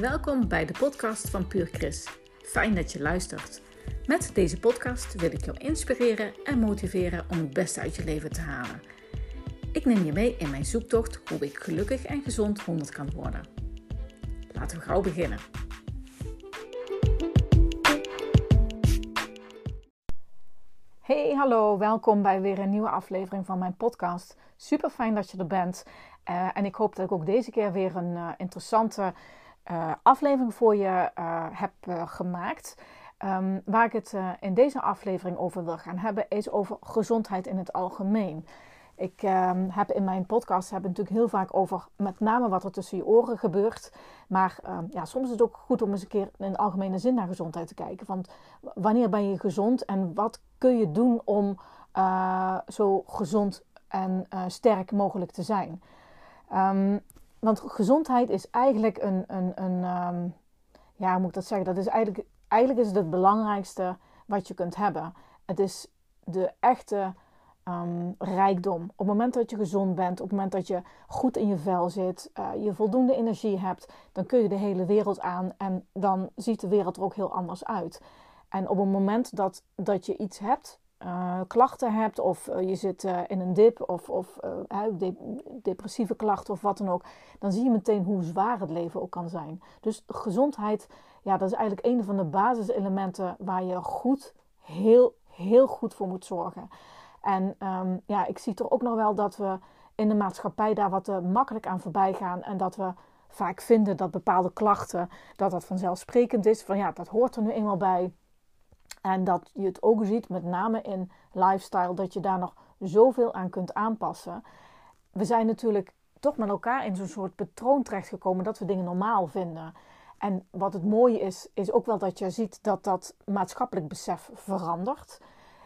Welkom bij de podcast van Puur Chris. Fijn dat je luistert. Met deze podcast wil ik jou inspireren en motiveren om het beste uit je leven te halen. Ik neem je mee in mijn zoektocht hoe ik gelukkig en gezond 100 kan worden. Laten we gauw beginnen. Hey, hallo, welkom bij weer een nieuwe aflevering van mijn podcast. Super fijn dat je er bent. Uh, en ik hoop dat ik ook deze keer weer een uh, interessante uh, aflevering voor je heb gemaakt. Um, waar ik het in deze aflevering over wil gaan hebben, is over gezondheid in het algemeen. Ik um, heb in mijn podcast heb natuurlijk heel vaak over met name wat er tussen je oren gebeurt. Maar um, ja, soms is het ook goed om eens een keer in algemene zin naar gezondheid te kijken. Want wanneer ben je gezond en wat kun je doen om uh, zo gezond en uh, sterk mogelijk te zijn? Um, want gezondheid is eigenlijk een, een, een ja, hoe moet ik dat zeggen? Dat is eigenlijk, eigenlijk is het het belangrijkste wat je kunt hebben. Het is de echte um, rijkdom. Op het moment dat je gezond bent, op het moment dat je goed in je vel zit, uh, je voldoende energie hebt, dan kun je de hele wereld aan en dan ziet de wereld er ook heel anders uit. En op het moment dat, dat je iets hebt, uh, klachten hebt of uh, je zit in een dip of, of de depressieve klachten of wat dan ook, dan zie je meteen hoe zwaar het leven ook kan zijn. Dus gezondheid, ja, dat is eigenlijk een van de basiselementen waar je goed, heel, heel goed voor moet zorgen. En um, ja, ik zie toch ook nog wel dat we in de maatschappij daar wat makkelijk aan voorbij gaan. En dat we vaak vinden dat bepaalde klachten, dat dat vanzelfsprekend is. Van ja, dat hoort er nu eenmaal bij. En dat je het ook ziet, met name in lifestyle, dat je daar nog zoveel aan kunt aanpassen. We zijn natuurlijk toch met elkaar in zo'n soort patroon terechtgekomen dat we dingen normaal vinden. En wat het mooie is, is ook wel dat je ziet dat dat maatschappelijk besef verandert.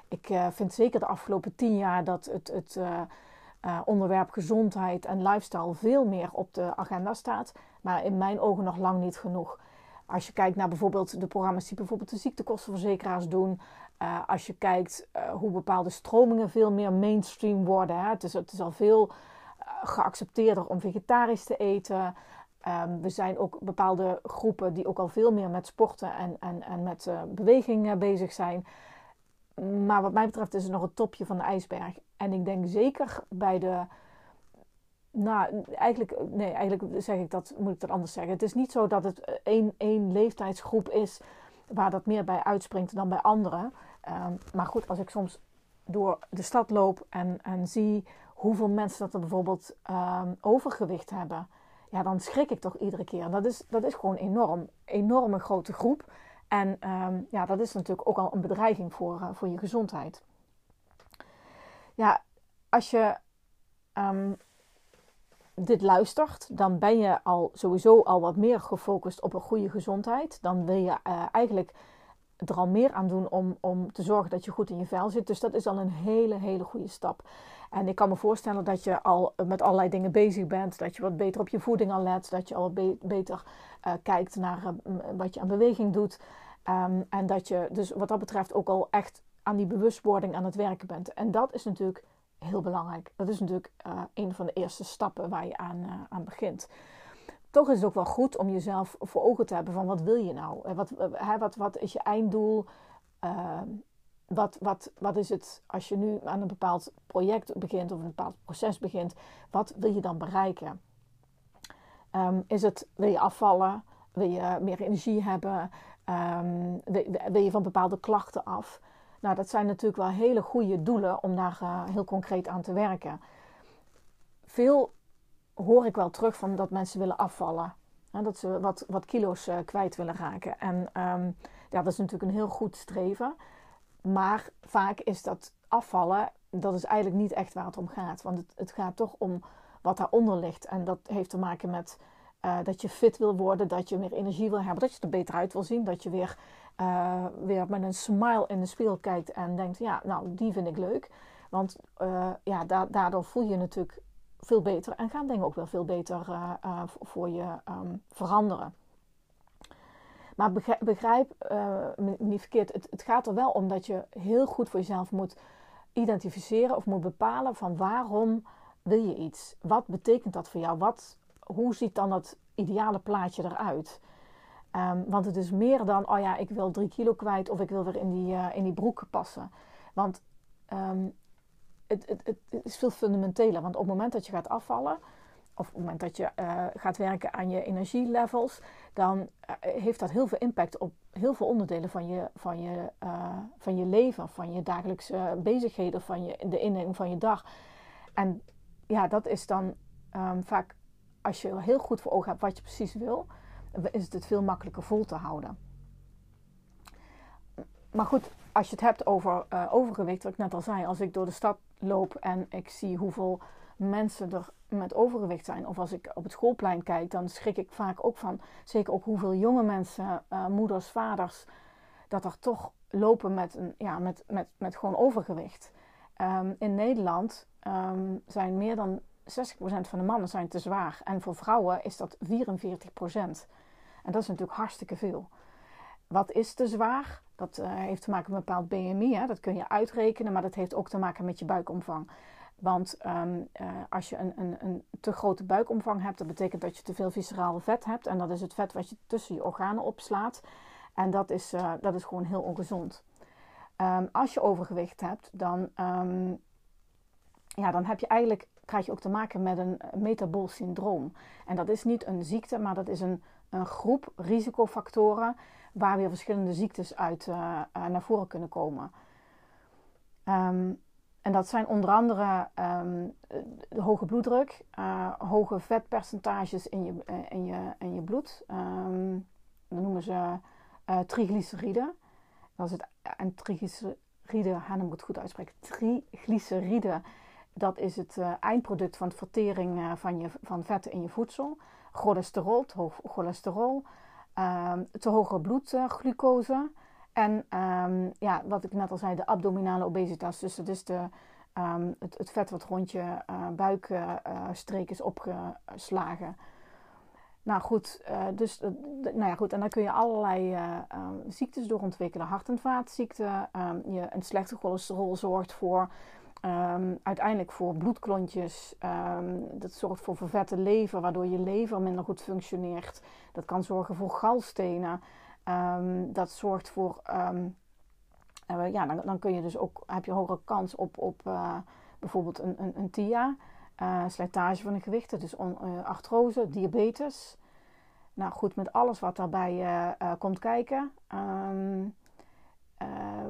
Ik uh, vind zeker de afgelopen tien jaar dat het, het uh, uh, onderwerp gezondheid en lifestyle veel meer op de agenda staat. Maar in mijn ogen nog lang niet genoeg. Als je kijkt naar bijvoorbeeld de programma's die bijvoorbeeld de ziektekostenverzekeraars doen. als je kijkt hoe bepaalde stromingen veel meer mainstream worden. Hè. Het, is, het is al veel geaccepteerder om vegetarisch te eten. Um, we zijn ook bepaalde groepen die ook al veel meer met sporten en, en, en met beweging bezig zijn. Maar wat mij betreft is het nog het topje van de ijsberg. En ik denk zeker bij de. Nou, eigenlijk, nee, eigenlijk zeg ik dat, moet ik dat anders zeggen. Het is niet zo dat het één, één leeftijdsgroep is waar dat meer bij uitspringt dan bij anderen. Um, maar goed, als ik soms door de stad loop en, en zie hoeveel mensen dat er bijvoorbeeld um, overgewicht hebben, ja, dan schrik ik toch iedere keer. Dat is, dat is gewoon enorm. Enorme grote groep. En um, ja, dat is natuurlijk ook al een bedreiging voor, uh, voor je gezondheid. Ja, als je dit luistert, dan ben je al sowieso al wat meer gefocust op een goede gezondheid. Dan wil je uh, eigenlijk er al meer aan doen om, om te zorgen dat je goed in je vel zit. Dus dat is al een hele, hele goede stap. En ik kan me voorstellen dat je al met allerlei dingen bezig bent. Dat je wat beter op je voeding al let. Dat je al be beter uh, kijkt naar uh, wat je aan beweging doet. Um, en dat je dus wat dat betreft ook al echt aan die bewustwording aan het werken bent. En dat is natuurlijk heel belangrijk. Dat is natuurlijk uh, een van de eerste stappen waar je aan, uh, aan begint. Toch is het ook wel goed om jezelf voor ogen te hebben van wat wil je nou? Wat, uh, wat, wat is je einddoel? Ehm, wat, wat, wat is het als je nu aan een bepaald project begint of een bepaald proces begint? Wat wil je dan bereiken? Um, is het, wil je afvallen? Wil je meer energie hebben? Um, wil je van bepaalde klachten af? Nou, dat zijn natuurlijk wel hele goede doelen om daar uh, heel concreet aan te werken. Veel hoor ik wel terug van dat mensen willen afvallen. Hè, dat ze wat, wat kilo's uh, kwijt willen raken. En um, ja, dat is natuurlijk een heel goed streven. Maar vaak is dat afvallen, dat is eigenlijk niet echt waar het om gaat. Want het, het gaat toch om wat daaronder ligt. En dat heeft te maken met uh, dat je fit wil worden, dat je meer energie wil hebben, dat je er beter uit wil zien, dat je weer, uh, weer met een smile in de spiegel kijkt en denkt, ja, nou, die vind ik leuk. Want uh, ja, da daardoor voel je natuurlijk veel beter en gaan dingen ook wel veel beter voor je um, veranderen. Maar begrijp, niet verkeerd, het, het gaat er wel om dat je heel goed voor jezelf moet identificeren of moet bepalen van waarom wil je iets? Wat betekent dat voor jou? Wat hoe ziet dan dat ideale plaatje eruit? Ehm, want het is meer dan, oh ja, ik wil drie kilo kwijt of ik wil weer in die, uh, in die broek passen. Want ehm, het, het, het, is veel fundamenteler. Want op het moment dat je gaat afvallen, of op het moment dat je uh, gaat werken aan je energielevels, dan uh, heeft dat heel veel impact op heel veel onderdelen van je, van je, van je leven, van je dagelijkse bezigheden, van je, de indeling van je dag. En ja, dat is dan um, vaak, als je heel goed voor ogen hebt wat je precies wil, is het veel makkelijker vol te houden. Maar goed, als je het hebt over uh, overgewicht, wat ik net al zei, als ik door de stad loop en ik zie hoeveel mensen er met overgewicht zijn, of als ik op het schoolplein kijk, dan schrik ik vaak ook van, zeker ook hoeveel jonge mensen, uh, moeders, vaders, dat er toch lopen met, een, ja, met, met, met gewoon overgewicht. Um, in Nederland um, zijn meer dan 60% van de mannen zijn te zwaar. En voor vrouwen is dat 44%. En dat is natuurlijk hartstikke veel. Wat is te zwaar? Dat uh, heeft te maken met een bepaald BMI. Hè? Dat kun je uitrekenen, maar dat heeft ook te maken met je buikomvang. Want um, uh, als je een, een, een, te grote buikomvang hebt, dat betekent dat je te veel visceraal vet hebt. En dat is het vet wat je tussen je organen opslaat. En dat is, uh, dat is gewoon heel ongezond. Um, als je overgewicht hebt, dan, um, ja, dan heb je eigenlijk, krijg je ook te maken met een metabool syndroom. En dat is niet een ziekte, maar dat is een, een groep risicofactoren waar weer verschillende ziektes uit uh, uh, naar voren kunnen komen. Um, en dat zijn onder andere um, de hoge bloeddruk, uh, hoge vetpercentages in je, in je, in je bloed. Um, dat noemen ze triglyceriden. Dat is het, en triglyceriden, Hanna moet het goed uitspreken. Triglyceriden, dat is het eindproduct van de vertering van, je, van vetten in je voedsel cholesterol, te hoog cholesterol, um, te hoge bloedglucose. En um, ja, wat ik net al zei, de abdominale obesitas. Dus dat is de, um, het, vet wat rond je uh, buikstreek is opgeslagen. Nou goed, dus nou ja, goed, en dan kun je allerlei ziektes door ontwikkelen. Hart- en vaatziekten. je, een slechte cholesterol zorgt voor Um, uiteindelijk voor bloedklontjes. Um, dat zorgt voor vervette lever, waardoor je lever minder goed functioneert. Dat kan zorgen voor galstenen. Um, dat zorgt voor. Uh, ja, dan, dan, kun je dus ook, heb je hogere kans op, op uh, bijvoorbeeld een, een, een TIA, uh, slijtage van de gewichten, dus on, artrose, diabetes. Nou goed, met alles wat daarbij komt kijken.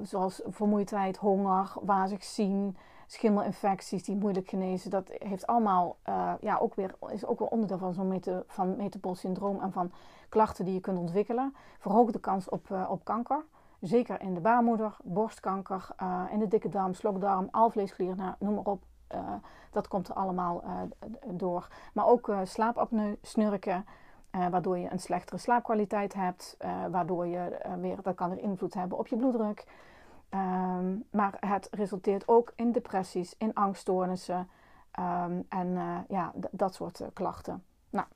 zoals vermoeidheid, honger, wazig zien, schimmelinfecties die moeilijk genezen. Dat heeft allemaal, uh, ja, ook weer, is ook weer onderdeel van zo'n meta, van metabol syndroom en van klachten die je kunt ontwikkelen. Verhoogt de kans op, uh, op kanker. Zeker in de baarmoeder, borstkanker, uh, in de dikke darm, slokdarm, alvleesklier, nou, noem maar op. dat komt er allemaal door. Maar ook slaapapneu, snurken, waardoor je een slechtere slaapkwaliteit hebt. waardoor je weer, dat kan er invloed hebben op je bloeddruk. Um, maar het resulteert ook in depressies, in angststoornissen um, en uh, ja, dat soort uh, klachten. Nou,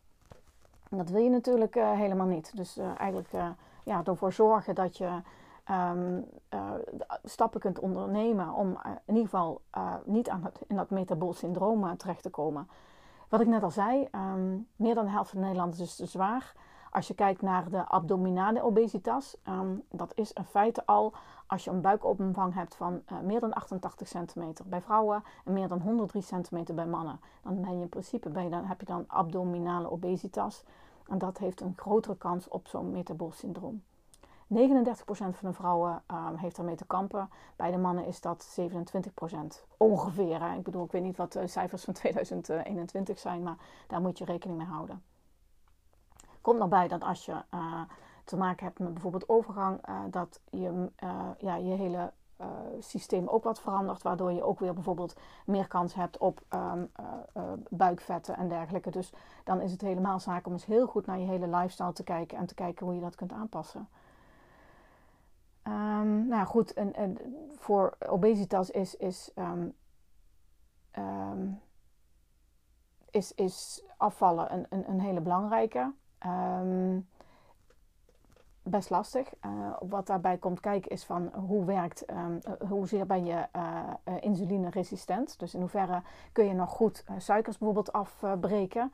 dat wil je natuurlijk uh, helemaal niet. Dus eigenlijk ja, ervoor zorgen dat je um, stappen kunt ondernemen om in ieder geval niet aan het, in dat metabool syndroom terecht te komen. Wat ik net al zei, meer dan de helft van Nederland is dus te zwaar. Als je kijkt naar de abdominale obesitas, um, dat is in feite al als je een buikomvang hebt van uh, meer dan 88 centimeter bij vrouwen en meer dan 103 centimeter bij mannen. Dan ben je in principe dan, heb je dan abdominale obesitas. En dat heeft een grotere kans op zo'n metabool syndroom. 39% van de vrouwen um, heeft daarmee te kampen. Bij de mannen is dat 27% ongeveer. Hè. Ik bedoel, ik weet niet wat de cijfers van 2021 zijn, maar daar moet je rekening mee houden. Komt nog bij dat als je uh, te maken hebt met bijvoorbeeld overgang, uh, dat je, uh, ja, je hele systeem ook wat verandert, waardoor je ook weer bijvoorbeeld meer kans hebt op um, buikvetten en dergelijke. Dus dan is het helemaal zaak om eens heel goed naar je hele lifestyle te kijken en te kijken hoe je dat kunt aanpassen. Um, nou goed, en, en, voor obesitas is, is um, is, is afvallen een, een, een hele belangrijke. Um, best lastig. Uh, wat daarbij komt kijken is van hoe werkt, um, hoezeer ben je uh, insulineresistent. Dus in hoeverre kun je nog goed suikers bijvoorbeeld afbreken.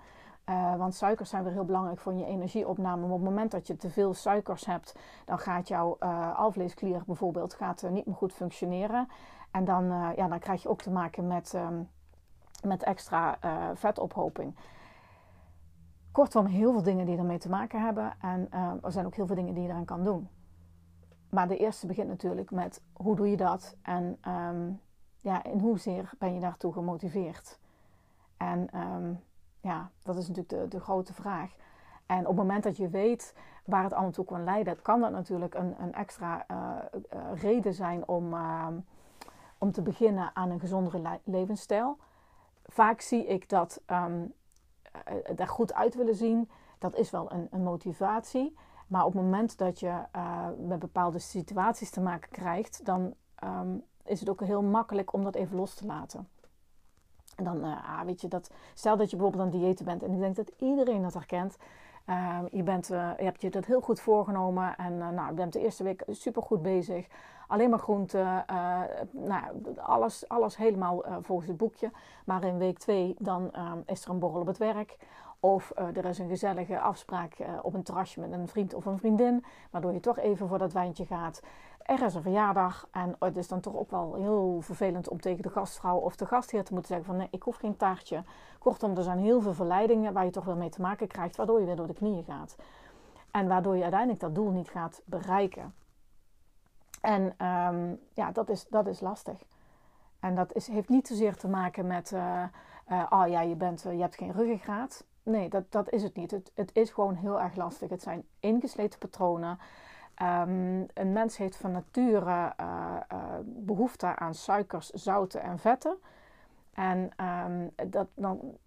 Want suikers zijn weer heel belangrijk voor je energieopname. Maar op het moment dat je te veel suikers hebt, dan gaat jouw uh, alvleesklier bijvoorbeeld gaat, niet meer goed functioneren. En dan, ja, dan krijg je ook te maken met, um, met extra vetophoping. Kortom, heel veel dingen die ermee te maken hebben. En er zijn ook heel veel dingen die je eraan kan doen. Maar de eerste begint natuurlijk met hoe doe je dat? En um, ja, in hoezeer ben je daartoe gemotiveerd? En um, ja, dat is natuurlijk de, de grote vraag. En op het moment dat je weet waar het allemaal toe kan leiden, kan dat natuurlijk een, een extra uh, uh, reden zijn om, uh, om te beginnen aan een gezondere levensstijl. Vaak zie ik dat er goed uit willen zien, dat is wel een, een motivatie. Maar op het moment dat je met bepaalde situaties te maken krijgt, dan um, is het ook heel makkelijk om dat even los te laten. En dan, uh, weet je, dat, stel dat je bijvoorbeeld aan diëten bent. En ik denk dat iedereen dat herkent. Uh, je, bent, uh, je hebt je dat heel goed voorgenomen. En nou, je bent de eerste week super goed bezig. Alleen maar groenten. nou, alles, alles helemaal volgens het boekje. Maar in week twee, dan is er een borrel op het werk. Of er is een gezellige afspraak op een terrasje met een vriend of een vriendin. Waardoor je toch even voor dat wijntje gaat er is een verjaardag. En het is dan toch ook wel heel vervelend om tegen de gastvrouw of de gastheer te moeten zeggen van nee, ik hoef geen taartje. Kortom, er zijn heel veel verleidingen waar je toch wel mee te maken krijgt, waardoor je weer door de knieën gaat. En waardoor je uiteindelijk dat doel niet gaat bereiken. En um, ja, dat is, dat is lastig. En dat is, heeft niet zozeer te maken met, uh, oh ja, je, bent, uh, je hebt geen ruggengraat. Nee, dat, dat is het niet. Het, het is gewoon heel erg lastig. Het zijn ingesleten patronen. Um, een mens heeft van nature uh, uh, behoefte aan suikers, zouten en vetten. En um, dat, dan,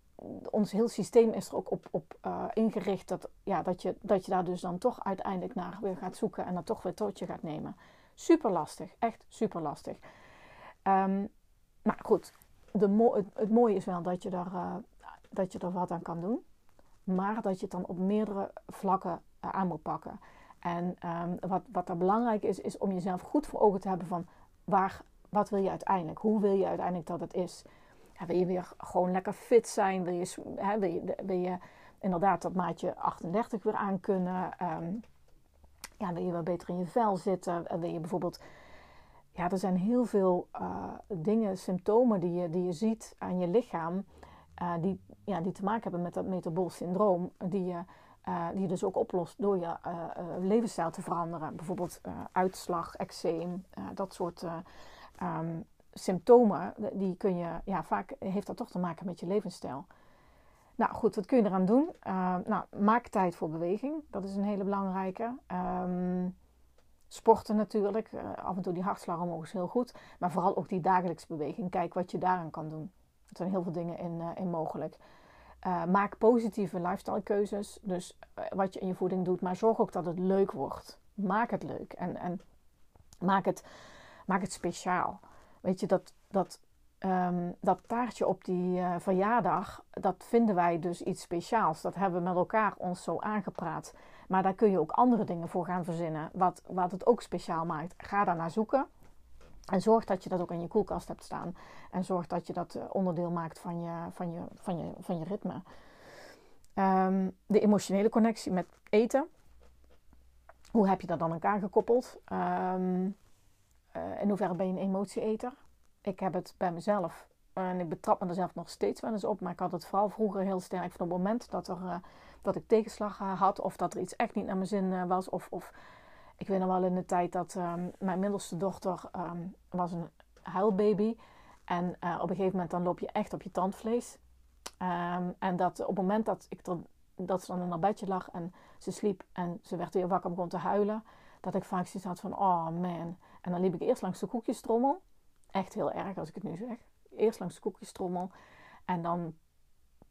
ons heel systeem is er ook op, op uh, ingericht dat, ja, dat, je, dat je daar dus dan toch uiteindelijk naar weer gaat zoeken en dat toch weer tot je gaat nemen. Super lastig, echt super lastig. Maar goed, de mo het, het, mooie is wel dat je, daar, dat je er wat aan kan doen, maar dat je het dan op meerdere vlakken aan moet pakken. En um, wat, wat er belangrijk is, is om jezelf goed voor ogen te hebben van waar, wat wil je uiteindelijk? Hoe wil je uiteindelijk dat het is? Ja, wil je weer gewoon lekker fit zijn? Wil je, je, je inderdaad dat maatje 38 weer aan kunnen? Um, ja, wil je wel beter in je vel zitten? Wil je bijvoorbeeld... Ja, er zijn heel veel uh, dingen, symptomen die je, die je ziet aan je lichaam... Uh, die, ja, die te maken hebben met dat metabool syndroom. Die je uh, die je dus ook oplost door je uh, uh, levensstijl te veranderen. Bijvoorbeeld uitslag, eczeem, dat soort um, symptomen. Die kun je, ja, vaak heeft dat toch te maken met je levensstijl. Nou goed, wat kun je eraan doen? nou, maak tijd voor beweging. Dat is een hele belangrijke. Um, sporten natuurlijk. af en toe die hartslag omhoog is heel goed. Maar vooral ook die dagelijkse beweging. Kijk wat je daaraan kan doen. Er zijn heel veel dingen in, in mogelijk. Uh, maak positieve lifestyle keuzes. Dus uh, wat je in je voeding doet. Maar zorg ook dat het leuk wordt. Maak het leuk. En, en maak, het, maak het speciaal. Weet je, dat, dat, um, dat taartje op die uh, verjaardag. Dat vinden wij dus iets speciaals. Dat hebben we met elkaar ons zo aangepraat. Maar daar kun je ook andere dingen voor gaan verzinnen. Wat, wat het ook speciaal maakt. Ga daar naar zoeken. En zorg dat je dat ook in je koelkast hebt staan. En zorg dat je dat eh, onderdeel maakt van je, van je, van je, van je ritme. Um, de emotionele connectie met eten. Hoe heb je dat dan elkaar gekoppeld? Um, uh, in hoeverre ben je een emotieeter? Ik heb het bij mezelf. En ik betrap me er zelf nog steeds wel eens op. Maar ik had het vooral vroeger heel sterk van het moment dat, er, uh, dat ik tegenslag had. Of dat er iets echt niet naar mijn zin was. Of, of ik weet nog wel in de tijd dat um, mijn middelste dochter um, was een huilbaby. En uh, op een gegeven moment dan loop je echt op je tandvlees. Um, en dat op het moment dat, ik dat ze dan in haar bedje lag en ze sliep en ze werd weer wakker begon te huilen. Dat ik vaak zoiets had van, oh man. En dan liep ik eerst langs de koekjestrommel. Echt heel erg als ik het nu zeg. Eerst langs de koekjestrommel. En dan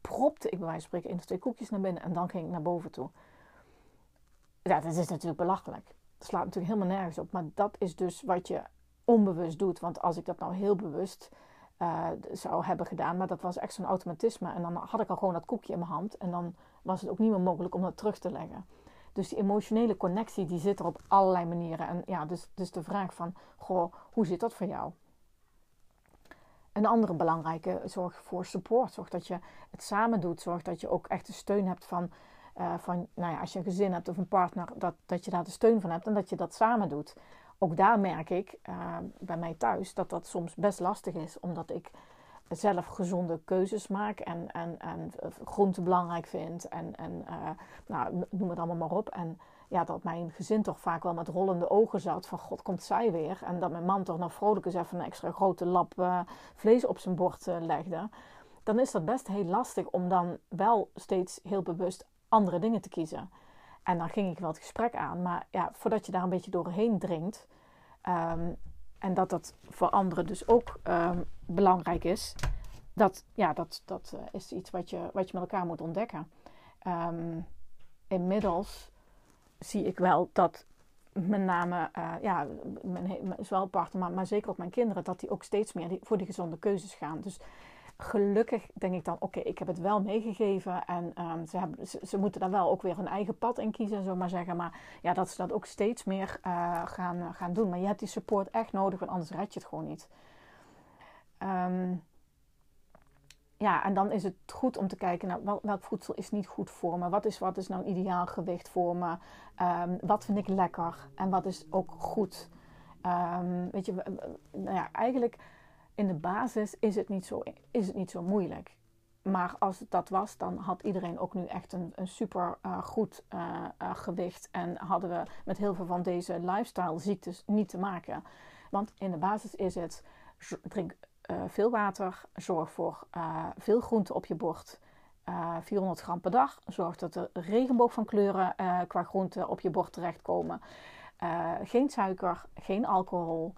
propte ik bij wijze van spreken één of twee koekjes naar binnen. En dan ging ik naar boven toe. Ja, dat is natuurlijk belachelijk slaat natuurlijk helemaal nergens op. Maar dat is dus wat je onbewust doet. Want als ik dat nou heel bewust uh, zou hebben gedaan, maar dat was echt zo'n automatisme. En dan had ik al gewoon dat koekje in mijn hand. En dan was het ook niet meer mogelijk om dat terug te leggen. Dus die emotionele connectie die zit er op allerlei manieren. En ja, dus, dus de vraag van, goh, hoe zit dat voor jou? een andere belangrijke, zorg voor support. Zorg dat je het samen doet. Zorg dat je ook echt de steun hebt van, uh, van nou ja, als je een gezin hebt of een partner, dat, dat je daar de steun van hebt en dat je dat samen doet. Ook daar merk ik uh, bij mij thuis dat dat soms best lastig is, omdat ik zelf gezonde keuzes maak en, en, en groente belangrijk vind en, en uh, nou, noem het allemaal maar op. En ja, dat mijn gezin toch vaak wel met rollende ogen zat van god komt zij weer. En dat mijn man toch nog vrolijk eens even een extra grote lap vlees op zijn bord legde. Dan is dat best heel lastig om dan wel steeds heel bewust andere dingen te kiezen. En dan ging ik wel het gesprek aan. Maar ja, voordat je daar een beetje doorheen dringt. Um, en dat dat voor anderen dus ook um, belangrijk is. Dat, ja, dat, dat uh, is iets wat je, wat je met elkaar moet ontdekken. Um, inmiddels zie ik wel dat met name, uh, ja, mijn, zowel partner, maar, maar zeker ook mijn kinderen, dat die ook steeds meer voor die gezonde keuzes gaan. Dus gelukkig denk ik dan, oké, ik heb het wel meegegeven. En um, ze, hebben, ze, moeten daar wel ook weer hun eigen pad in kiezen, zo maar zeggen. Maar ja, dat ze dat ook steeds meer uh, gaan, gaan doen. Maar je hebt die support echt nodig, want anders red je het gewoon niet. Um, ja, en dan is het goed om te kijken naar wel, welk voedsel is niet goed voor me. Wat is, wat is nou een ideaal gewicht voor me? Um, wat vind ik lekker? En wat is ook goed? Weet je, nou ja, eigenlijk in de basis is het niet zo, is het niet zo moeilijk. Maar als het dat was, dan had iedereen ook nu echt een, een super uh, goed uh, uh, gewicht. En hadden we met heel veel van deze lifestyle ziektes niet te maken. Want in de basis is het drink veel water, zorg voor veel groente op je bord. 400 gram per dag. Zorg dat er regenboog van kleuren qua groente op je bord terechtkomen. geen suiker, geen alcohol.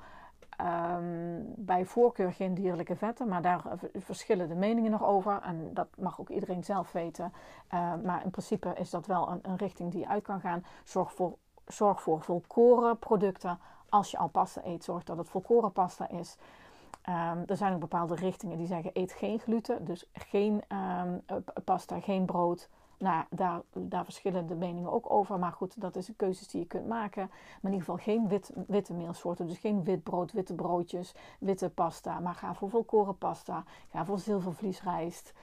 Um, bij voorkeur geen dierlijke vetten, maar daar verschillen de meningen nog over. En dat mag ook iedereen zelf weten. Uh, maar in principe is dat wel een, een, richting die je uit kan gaan. Zorg voor, zorg voor volkoren producten. Als je al pasta eet, zorg dat het volkoren pasta is. Um, er zijn ook bepaalde richtingen die zeggen eet geen gluten. Dus geen um, pasta, geen brood, nou, daar, daar verschillen de meningen ook over. Maar goed, dat is een keuze die je kunt maken. Maar in ieder geval geen wit, witte meelsoorten. Dus geen wit brood, witte broodjes, witte pasta. Maar ga voor volkoren pasta. Ga voor zilvervliesrijst.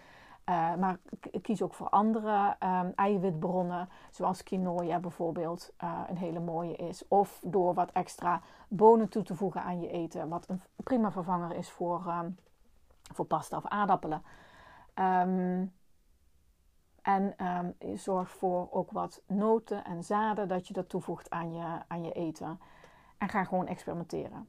Uh, maar kies ook voor andere um, eiwitbronnen, zoals quinoa bijvoorbeeld, uh, een hele mooie is. Of door wat extra bonen toe te voegen aan je eten, wat een prima vervanger is voor, um, voor pasta of aardappelen. Um, en um, zorg voor ook wat noten en zaden dat je dat toevoegt aan je, aan je eten. En ga gewoon experimenteren.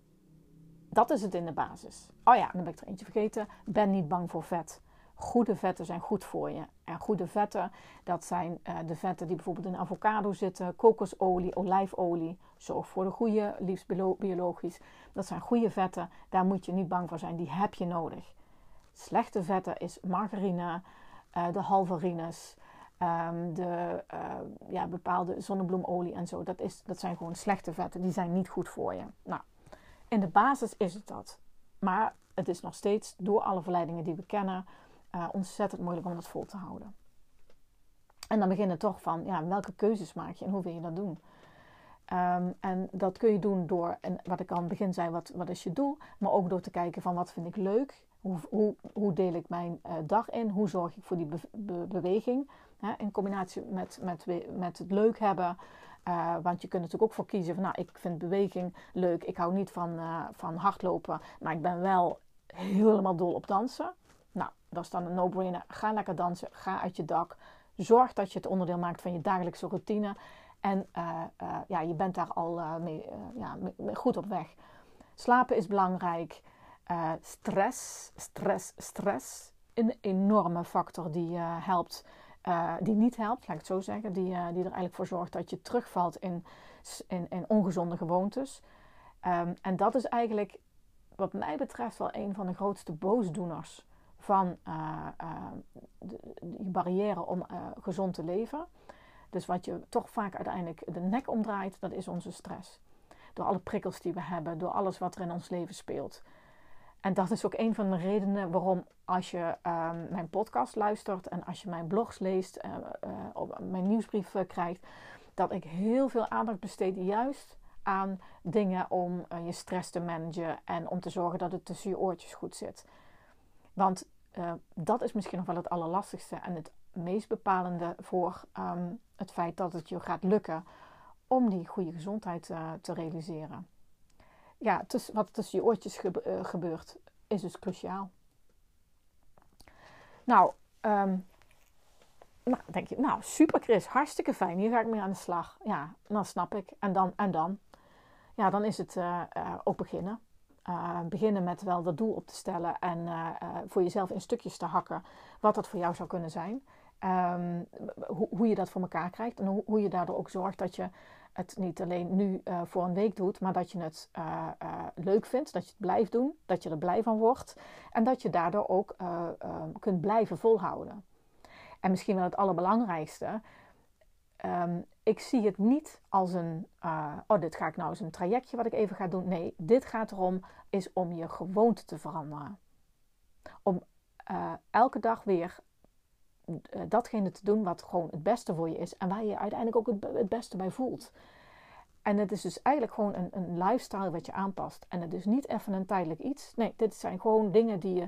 Dat is het in de basis. Oh ja, dan ben ik er eentje vergeten. Ben niet bang voor vet. Goede vetten zijn goed voor je. En goede vetten, dat zijn uh, de vetten die bijvoorbeeld in avocado zitten, kokosolie, olijfolie. Zorg voor de goede, liefst biologisch. Dat zijn goede vetten, daar moet je niet bang voor zijn. Die heb je nodig. Slechte vetten is margarine, uh, de halvarines, um, de uh, ja, bepaalde zonnebloemolie en zo. Dat, is, dat zijn gewoon slechte vetten. Die zijn niet goed voor je. Nou, in de basis is het dat. Maar het is nog steeds door alle verleidingen die we kennen uh, ontzettend moeilijk om dat vol te houden. En dan beginnen toch van, ja, welke keuzes maak je en hoe wil je dat doen? Um, en dat kun je doen door, en wat ik aan het begin zei, wat, wat is je doel? Maar ook door te kijken van wat vind ik leuk? Hoe, hoe, hoe deel ik mijn uh, dag in? Hoe zorg ik voor die be be beweging? Hè? In combinatie met, met, met het leuk hebben. Uh, want je kunt natuurlijk ook voor kiezen van, nou, ik vind beweging leuk. Ik hou niet van, uh, van hardlopen, maar ik ben wel helemaal dol op dansen. Nou, dat is dan een no-brainer. Ga lekker dansen. Ga uit je dak. Zorg dat je het onderdeel maakt van je dagelijkse routine. En ja, je bent daar al ja, mee goed op weg. Slapen is belangrijk. Uh, stress, stress, stress. Een enorme factor die uh, helpt, uh, die niet helpt, laat ik het zo zeggen. Die, die er eigenlijk voor zorgt dat je terugvalt in, in, ongezonde gewoontes. Um, en dat is eigenlijk, wat mij betreft, wel een van de grootste boosdoeners van de, die barrière om gezond te leven. Dus wat je toch vaak uiteindelijk de nek omdraait, dat is onze stress. Door alle prikkels die we hebben, door alles wat er in ons leven speelt. En dat is ook een van de redenen waarom als je um, mijn podcast luistert en als je mijn blogs leest, uh, mijn nieuwsbrief krijgt, dat ik heel veel aandacht besteed juist aan dingen om je stress te managen en om te zorgen dat het tussen je oortjes goed zit. Want dat is misschien nog wel het allerlastigste en het meest bepalende voor ehm, het feit dat het je gaat lukken om die goede gezondheid te realiseren. Ja, tuss wat tussen je oortjes gebeurt, is dus cruciaal. Nou, um, nou, denk je, nou super Chris, hartstikke fijn, hier ga ik mee aan de slag. Ja, dan snap ik. En dan, en dan? Ja, dan is het uh, ook beginnen. Beginnen met wel dat doel op te stellen en voor jezelf in stukjes te hakken wat dat voor jou zou kunnen zijn. Um, hoe, je dat voor elkaar krijgt en hoe je daardoor ook zorgt dat je het niet alleen nu uh, voor een week doet, maar dat je het uh, uh, leuk vindt, dat je het blijft doen, dat je er blij van wordt en dat je daardoor ook kunt blijven volhouden. En misschien wel het allerbelangrijkste, um, ik zie het niet als een, oh dit ga ik nou eens een trajectje wat ik even ga doen. Nee, dit gaat erom, is om je gewoonte te veranderen. Om elke dag weer eh, datgene te doen wat gewoon het beste voor je is en waar je, uiteindelijk ook het, beste bij voelt. En het is dus eigenlijk gewoon een, een lifestyle wat je aanpast. En het is niet even een tijdelijk iets. Nee, dit zijn gewoon dingen die je,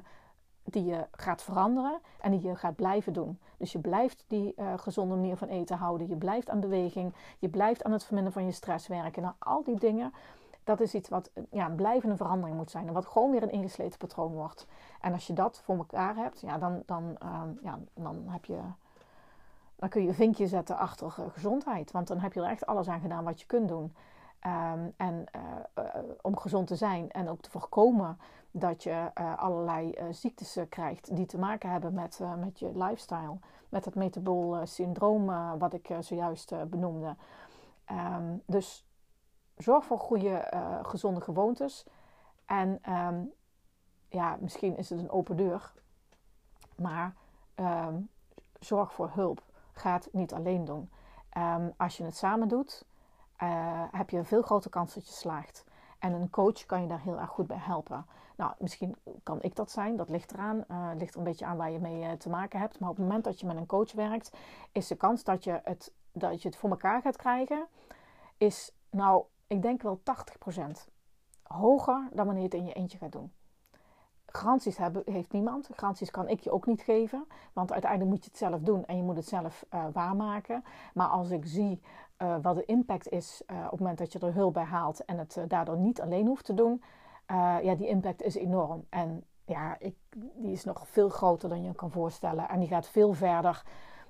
die je gaat veranderen en die je gaat blijven doen. Dus je blijft die uh, gezonde manier van eten houden. Je blijft aan beweging. Je blijft aan het verminderen van je stress werken. Nou, al die dingen dat is iets wat ja, een blijvende verandering moet zijn. En wat gewoon weer een ingesleten patroon wordt. En als je dat voor elkaar hebt, ja, dan, dan, ehm, ja, dan, heb je, dan kun je een vinkje zetten achter gezondheid. Want dan heb je er echt alles aan gedaan wat je kunt doen. Um, en uh, om gezond te zijn en ook te voorkomen dat je allerlei ziektes krijgt die te maken hebben met, met je lifestyle. Met het metabool syndroom wat ik zojuist benoemde. Um, dus zorg voor goede, uh, gezonde gewoontes. En um, ja, misschien is het een open deur. Maar um, zorg voor hulp. Ga het niet alleen doen. Um, als je het samen doet, uh, heb je een veel grotere kans dat je slaagt. En een coach kan je daar heel erg goed bij helpen. Nou, misschien kan ik dat zijn, dat ligt eraan. Uh, ligt er een beetje aan waar je mee te maken hebt. Maar op het moment dat je met een coach werkt, is de kans dat je het, dat je het voor elkaar gaat krijgen, is nou ik denk wel 80% hoger dan wanneer je het in je eentje gaat doen. Garanties hebben, heeft niemand. Garanties kan ik je ook niet geven. Want uiteindelijk moet je het zelf doen en je moet het zelf uh, waarmaken. Maar als ik zie uh, wat de impact is uh, op het moment dat je er hulp bij haalt en het daardoor niet alleen hoeft te doen, ja, die impact is enorm. En ja, ik, die is nog veel groter dan je kan voorstellen. En die gaat veel verder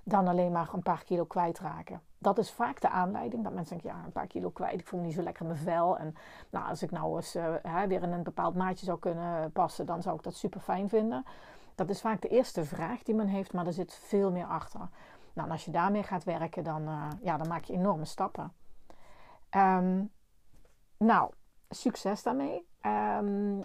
dan alleen maar een paar kilo kwijtraken dat is vaak de aanleiding. Dat mensen denken, ja, een paar kilo kwijt. Ik voel me niet zo lekker in mijn vel. En nou, als ik nou eens uh, weer in een bepaald maatje zou kunnen passen, dan zou ik dat super fijn vinden. Dat is vaak de eerste vraag die men heeft, maar er zit veel meer achter. Nou, en als je daarmee gaat werken, dan, uh, ja, dan maak je enorme stappen. Um, nou, succes daarmee. Um,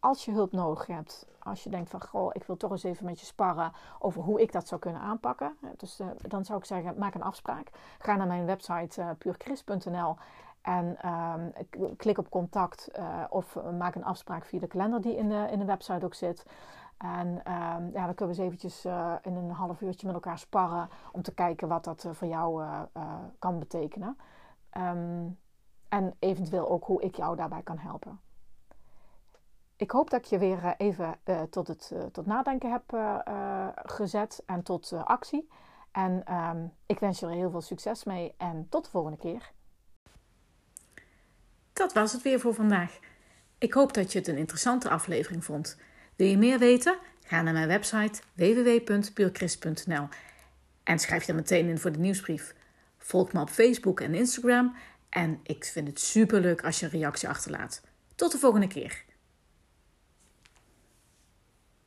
als je hulp nodig hebt, als je denkt van goh, ik wil toch eens even met je sparren over hoe ik dat zou kunnen aanpakken. Dus uh, dan zou ik zeggen, maak een afspraak. Ga naar mijn website uh, puurchris.nl en uh, klik op contact uh, of maak een afspraak via de kalender die in de, in de website ook zit. En ehm, ja, dan kunnen we eens eventjes in een half uurtje met elkaar sparren om te kijken wat dat voor jou kan betekenen. Um, en eventueel ook hoe ik jou daarbij kan helpen. Ik hoop dat je weer eh, even uh, tot, het, uh, tot nadenken heb gezet en tot actie. En um, ik wens je er heel veel succes mee en tot de volgende keer. Dat was het weer voor vandaag. Ik hoop dat je het een interessante aflevering vond. Wil je meer weten? Ga naar mijn website www.puurchrist.nl en schrijf je meteen in voor de nieuwsbrief. Volg me op Facebook en Instagram en ik vind het super leuk als je een reactie achterlaat. Tot de volgende keer.